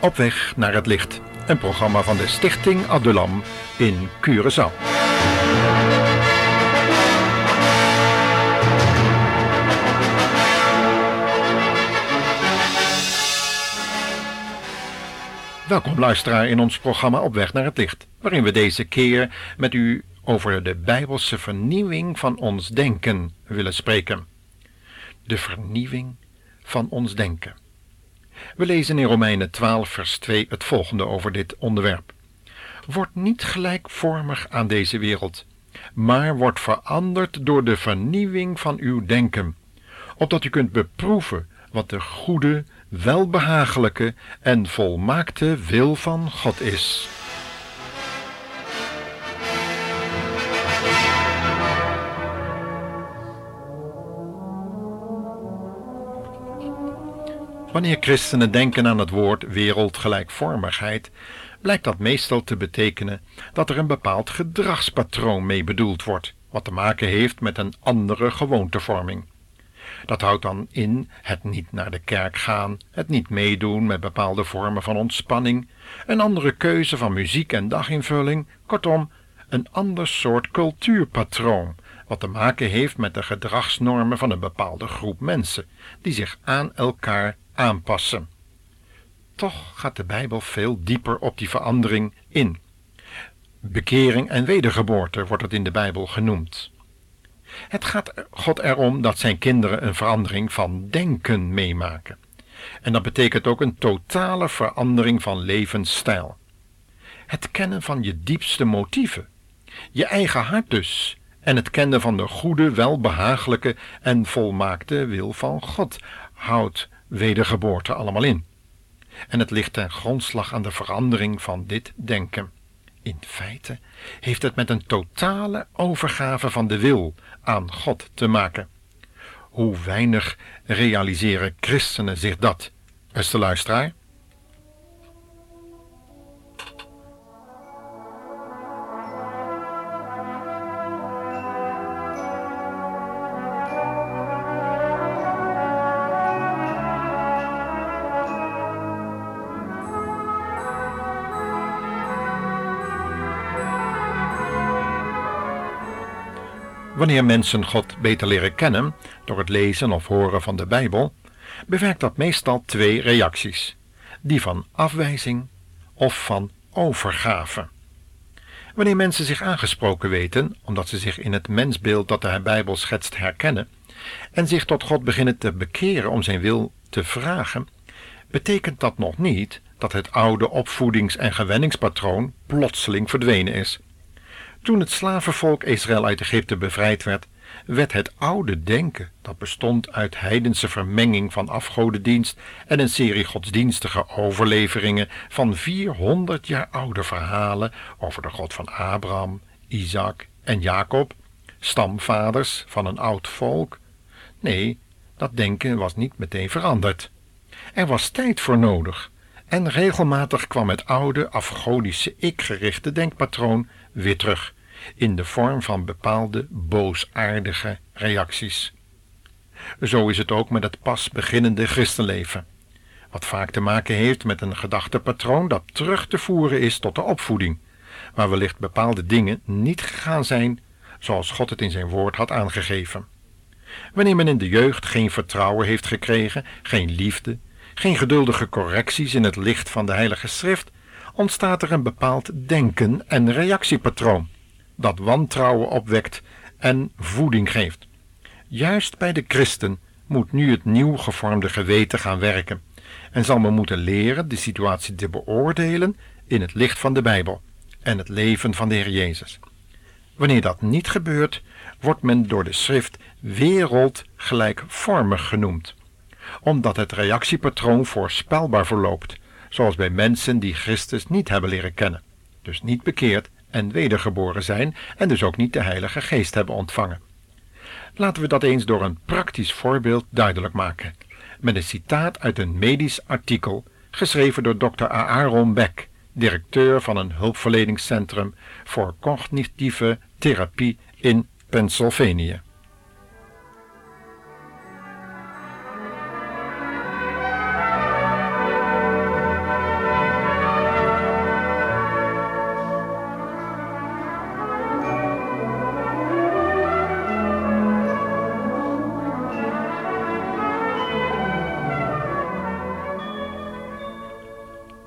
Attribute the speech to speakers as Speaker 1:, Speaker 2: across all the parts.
Speaker 1: Op weg naar het licht, een programma van de Stichting Adulam in Curaçao. Welkom luisteraar in ons programma Op weg naar het licht, waarin we deze keer met u over de bijbelse vernieuwing van ons denken willen spreken. De vernieuwing van ons denken. We lezen in Romeinen 12, vers 2 het volgende over dit onderwerp. Word niet gelijkvormig aan deze wereld, maar word veranderd door de vernieuwing van uw denken, opdat u kunt beproeven wat de goede, welbehagelijke en volmaakte wil van God is. Wanneer christenen denken aan het woord wereldgelijkvormigheid, blijkt dat meestal te betekenen dat er een bepaald gedragspatroon mee bedoeld wordt, wat te maken heeft met een andere gewoontevorming. Dat houdt dan in het niet naar de kerk gaan, het niet meedoen met bepaalde vormen van ontspanning, een andere keuze van muziek en daginvulling, kortom, een ander soort cultuurpatroon, wat te maken heeft met de gedragsnormen van een bepaalde groep mensen, die zich aan elkaar aanpassen. Toch gaat de Bijbel veel dieper op die verandering in. Bekering en wedergeboorte wordt het in de Bijbel genoemd. Het gaat God erom dat zijn kinderen een verandering van denken meemaken. En dat betekent ook een totale verandering van levensstijl. Het kennen van je diepste motieven, je eigen hart dus, en het kennen van de goede, welbehagelijke en volmaakte wil van God houdt wedergeboorte allemaal in. En het ligt ten grondslag aan de verandering van dit denken. In feite heeft het met een totale overgave van de wil aan God te maken. Hoe weinig realiseren christenen zich dat, beste luisteraar? Wanneer mensen God beter leren kennen door het lezen of horen van de Bijbel, bewerkt dat meestal twee reacties: die van afwijzing of van overgave. Wanneer mensen zich aangesproken weten, omdat ze zich in het mensbeeld dat de Bijbel schetst herkennen, en zich tot God beginnen te bekeren om zijn wil te vragen, betekent dat nog niet dat het oude opvoedings- en gewenningspatroon plotseling verdwenen is. Toen het slavenvolk Israël uit Egypte bevrijd werd, werd het oude denken, dat bestond uit heidense vermenging van afgodendienst en een serie godsdienstige overleveringen van 400 jaar oude verhalen over de God van Abraham, Isaac en Jacob, stamvaders van een oud volk. Nee, dat denken was niet meteen veranderd. Er was tijd voor nodig, en regelmatig kwam het oude afgodische ik-gerichte denkpatroon weer terug, in de vorm van bepaalde boosaardige reacties. Zo is het ook met het pas beginnende christenleven, wat vaak te maken heeft met een gedachtepatroon dat terug te voeren is tot de opvoeding, waar wellicht bepaalde dingen niet gegaan zijn zoals God het in zijn woord had aangegeven. Wanneer men in de jeugd geen vertrouwen heeft gekregen, geen liefde, geen geduldige correcties in het licht van de Heilige Schrift, ontstaat er een bepaald denken- en reactiepatroon dat wantrouwen opwekt en voeding geeft. Juist bij de christen moet nu het nieuw gevormde geweten gaan werken en zal men moeten leren de situatie te beoordelen in het licht van de Bijbel en het leven van de Heer Jezus. Wanneer dat niet gebeurt, wordt men door de schrift wereldgelijkvormig genoemd, omdat het reactiepatroon voorspelbaar verloopt, zoals bij mensen die Christus niet hebben leren kennen, dus niet bekeerd en wedergeboren zijn en dus ook niet de Heilige Geest hebben ontvangen. Laten we dat eens door een praktisch voorbeeld duidelijk maken, met een citaat uit een medisch artikel geschreven door Dr. Aaron Beck, directeur van een hulpverleningscentrum voor cognitieve therapie in Pennsylvania.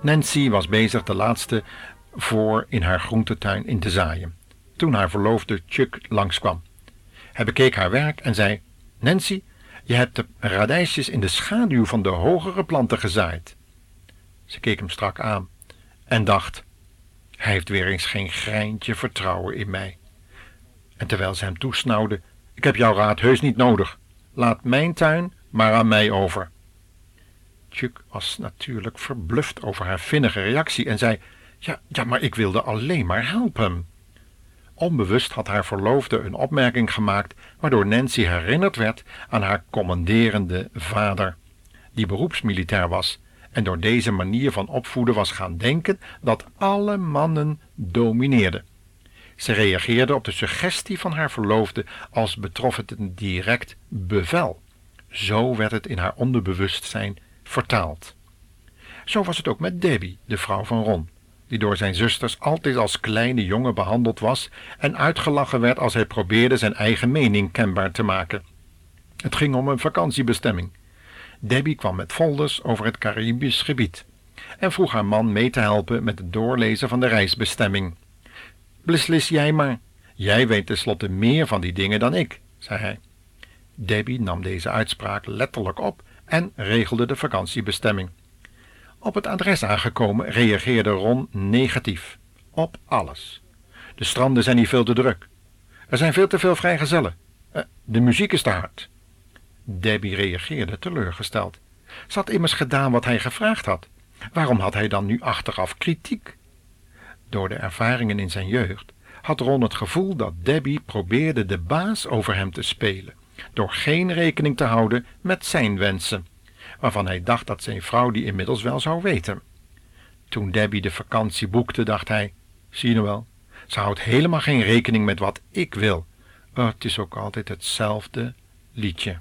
Speaker 1: Nancy was bezig de laatste voor in haar groentetuin in te zaaien, toen haar verloofde Chuck langskwam. Hij bekeek haar werk en zei: Nancy, je hebt de radijsjes in de schaduw van de hogere planten gezaaid. Ze keek hem strak aan en dacht: Hij heeft weer eens geen greintje vertrouwen in mij. En terwijl ze hem toesnauwde: Ik heb jouw raad heus niet nodig. Laat mijn tuin maar aan mij over. Chuck was natuurlijk verbluft over haar vinnige reactie en zei: Ja, ja, maar ik wilde alleen maar helpen. Onbewust had haar verloofde een opmerking gemaakt waardoor Nancy herinnerd werd aan haar commanderende vader, die beroepsmilitair was en door deze manier van opvoeden was gaan denken dat alle mannen domineerden. Ze reageerde op de suggestie van haar verloofde als betrof het een direct bevel. Zo werd het in haar onderbewustzijn vertaald. Zo was het ook met Debbie, de vrouw van Ron, die door zijn zusters altijd als kleine jongen behandeld was en uitgelachen werd als hij probeerde zijn eigen mening kenbaar te maken. Het ging om een vakantiebestemming. Debbie kwam met folders over het Caribisch gebied en vroeg haar man mee te helpen met het doorlezen van de reisbestemming. Beslis jij maar. Jij weet tenslotte meer van die dingen dan ik, zei hij. Debbie nam deze uitspraak letterlijk op en regelde de vakantiebestemming. Op het adres aangekomen reageerde Ron negatief. Op alles. De stranden zijn hier veel te druk. Er zijn veel te veel vrijgezellen. Uh, de muziek is te hard. Debbie reageerde teleurgesteld. Ze had immers gedaan wat hij gevraagd had. Waarom had hij dan nu achteraf kritiek? Door de ervaringen in zijn jeugd had Ron het gevoel dat Debbie probeerde de baas over hem te spelen, door geen rekening te houden met zijn wensen, waarvan hij dacht dat zijn vrouw die inmiddels wel zou weten. Toen Debbie de vakantie boekte, dacht hij: Zie je nou wel, ze houdt helemaal geen rekening met wat ik wil. Het is ook altijd hetzelfde liedje.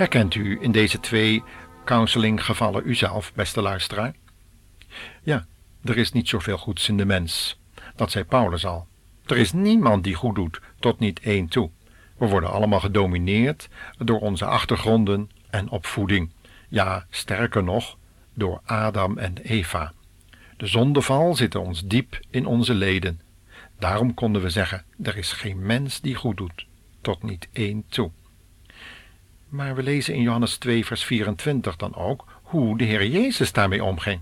Speaker 1: Herkent u in deze twee counselinggevallen uzelf, beste luisteraar? Ja, er is niet zoveel goeds in de mens. Dat zei Paulus al. Er is niemand die goed doet, tot niet één toe. We worden allemaal gedomineerd door onze achtergronden en opvoeding. Ja, sterker nog, door Adam en Eva. De zondeval zit ons diep in onze leden. Daarom konden we zeggen: er is geen mens die goed doet, tot niet één toe. Maar we lezen in Johannes 2, vers 24 dan ook hoe de Heer Jezus daarmee omging.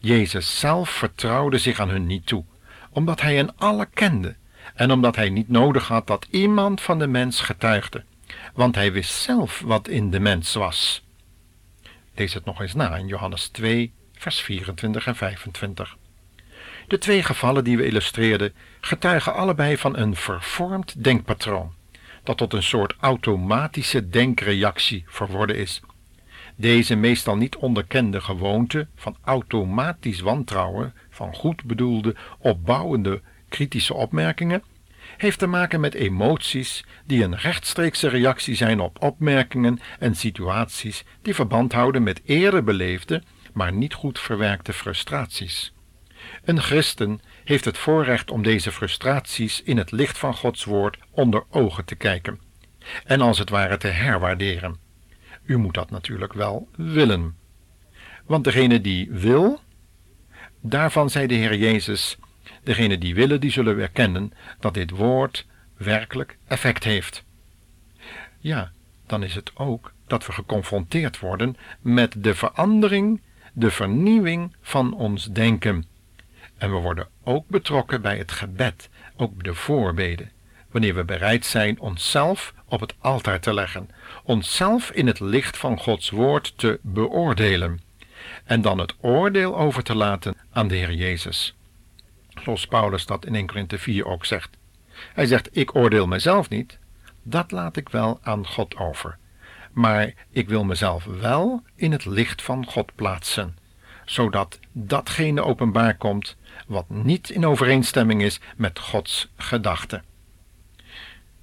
Speaker 1: Jezus zelf vertrouwde zich aan hun niet toe, omdat hij hen alle kende en omdat hij niet nodig had dat iemand van de mens getuigde, want hij wist zelf wat in de mens was. Lees het nog eens na in Johannes 2, vers 24 en 25. De twee gevallen die we illustreerden getuigen allebei van een vervormd denkpatroon dat tot een soort automatische denkreactie verworden is. Deze meestal niet onderkende gewoonte van automatisch wantrouwen van goed bedoelde, opbouwende, kritische opmerkingen heeft te maken met emoties die een rechtstreekse reactie zijn op opmerkingen en situaties die verband houden met eerder beleefde, maar niet goed verwerkte frustraties. Een christen heeft het voorrecht om deze frustraties in het licht van Gods woord onder ogen te kijken en als het ware te herwaarderen. U moet dat natuurlijk wel willen. Want degene die wil, daarvan zei de Heer Jezus, degene die willen, die zullen erkennen dat dit woord werkelijk effect heeft. Ja, dan is het ook dat we geconfronteerd worden met de verandering, de vernieuwing van ons denken. En we worden ook betrokken bij het gebed, ook de voorbeden, wanneer we bereid zijn onszelf op het altaar te leggen, onszelf in het licht van Gods woord te beoordelen en dan het oordeel over te laten aan de Heer Jezus. Zoals Paulus dat in 1 Korinthe 4 ook zegt. Hij zegt: Ik oordeel mezelf niet, dat laat ik wel aan God over. Maar ik wil mezelf wel in het licht van God plaatsen, zodat datgene openbaar komt wat niet in overeenstemming is met Gods gedachten.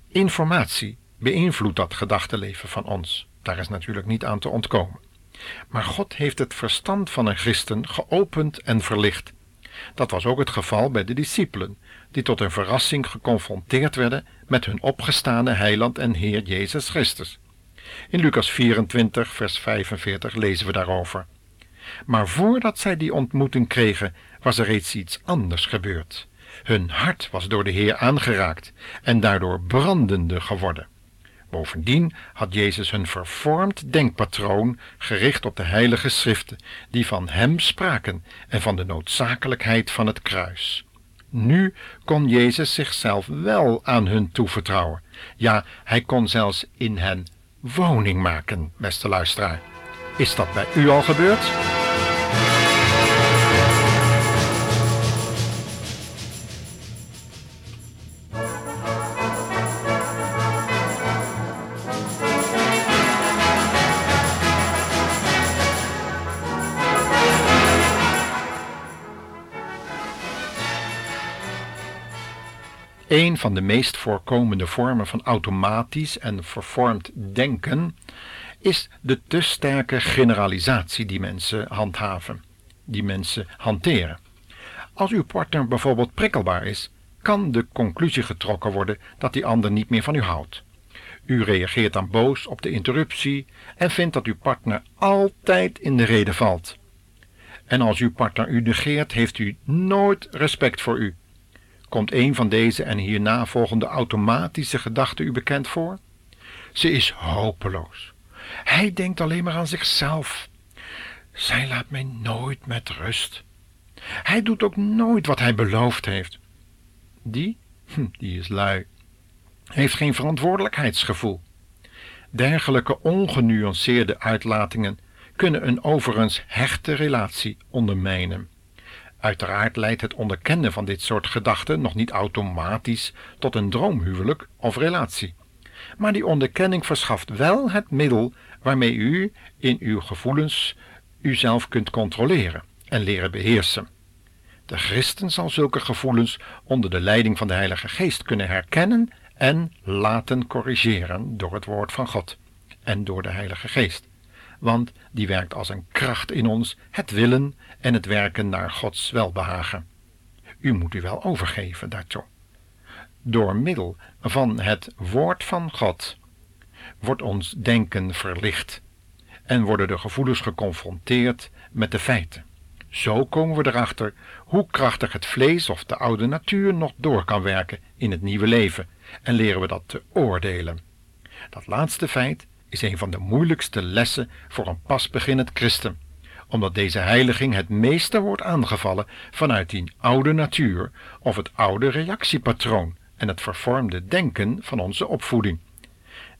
Speaker 1: Informatie beïnvloedt dat gedachtenleven van ons. Daar is natuurlijk niet aan te ontkomen. Maar God heeft het verstand van een christen geopend en verlicht. Dat was ook het geval bij de discipelen, die tot een verrassing geconfronteerd werden met hun opgestane heiland en Heer Jezus Christus. In Lucas 24, vers 45 lezen we daarover. Maar voordat zij die ontmoeting kregen, was er reeds iets anders gebeurd. Hun hart was door de Heer aangeraakt en daardoor brandende geworden. Bovendien had Jezus een vervormd denkpatroon gericht op de heilige schriften, die van hem spraken en van de noodzakelijkheid van het kruis. Nu kon Jezus zichzelf wel aan hun toevertrouwen. Ja, hij kon zelfs in hen woning maken, beste luisteraar. Is dat bij u al gebeurd? Een van de meest voorkomende vormen van automatisch en vervormd denken is de te sterke generalisatie die mensen handhaven, die mensen hanteren. Als uw partner bijvoorbeeld prikkelbaar is, kan de conclusie getrokken worden dat die ander niet meer van u houdt. U reageert dan boos op de interruptie en vindt dat uw partner altijd in de reden valt. En als uw partner u negeert, heeft u nooit respect voor u Komt een van deze en hierna volgende automatische gedachten u bekend voor? Ze is hopeloos. Hij denkt alleen maar aan zichzelf. Zij laat mij nooit met rust. Hij doet ook nooit wat hij beloofd heeft. Die, hm, die is lui, heeft geen verantwoordelijkheidsgevoel. Dergelijke ongenuanceerde uitlatingen kunnen een overigens hechte relatie ondermijnen. Uiteraard leidt het onderkennen van dit soort gedachten nog niet automatisch tot een droomhuwelijk of relatie. Maar die onderkenning verschaft wel het middel waarmee u in uw gevoelens uzelf kunt controleren en leren beheersen. De christen zal zulke gevoelens onder de leiding van de Heilige Geest kunnen herkennen en laten corrigeren door het woord van God en door de Heilige Geest want die werkt als een kracht in ons het willen en het werken naar Gods welbehagen. U moet u wel overgeven daartoe. Door middel van het woord van God wordt ons denken verlicht en worden de gevoelens geconfronteerd met de feiten. Zo komen we erachter hoe krachtig het vlees of de oude natuur nog door kan werken in het nieuwe leven en leren we dat te oordelen. Dat laatste feit is een van de moeilijkste lessen voor een pas beginnend christen, omdat deze heiliging het meeste wordt aangevallen vanuit die oude natuur of het oude reactiepatroon en het vervormde denken van onze opvoeding.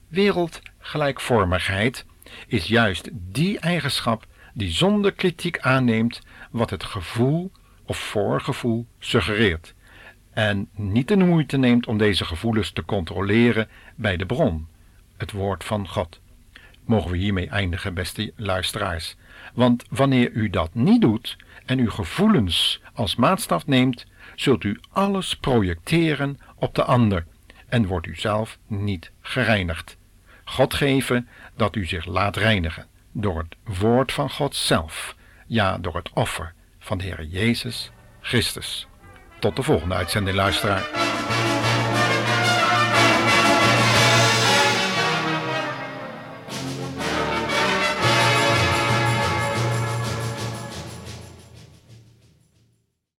Speaker 1: Wereldgelijkvormigheid is juist die eigenschap die zonder kritiek aanneemt wat het gevoel of voorgevoel suggereert en niet de moeite neemt om deze gevoelens te controleren bij de bron, het woord van God. Mogen we hiermee eindigen, beste luisteraars. Want wanneer u dat niet doet en uw gevoelens als maatstaf neemt, zult u alles projecteren op de ander en wordt u zelf niet gereinigd. God geven dat u zich laat reinigen door het woord van God zelf, ja, door het offer van de Heer Jezus Christus. Tot de volgende uitzending, luisteraar.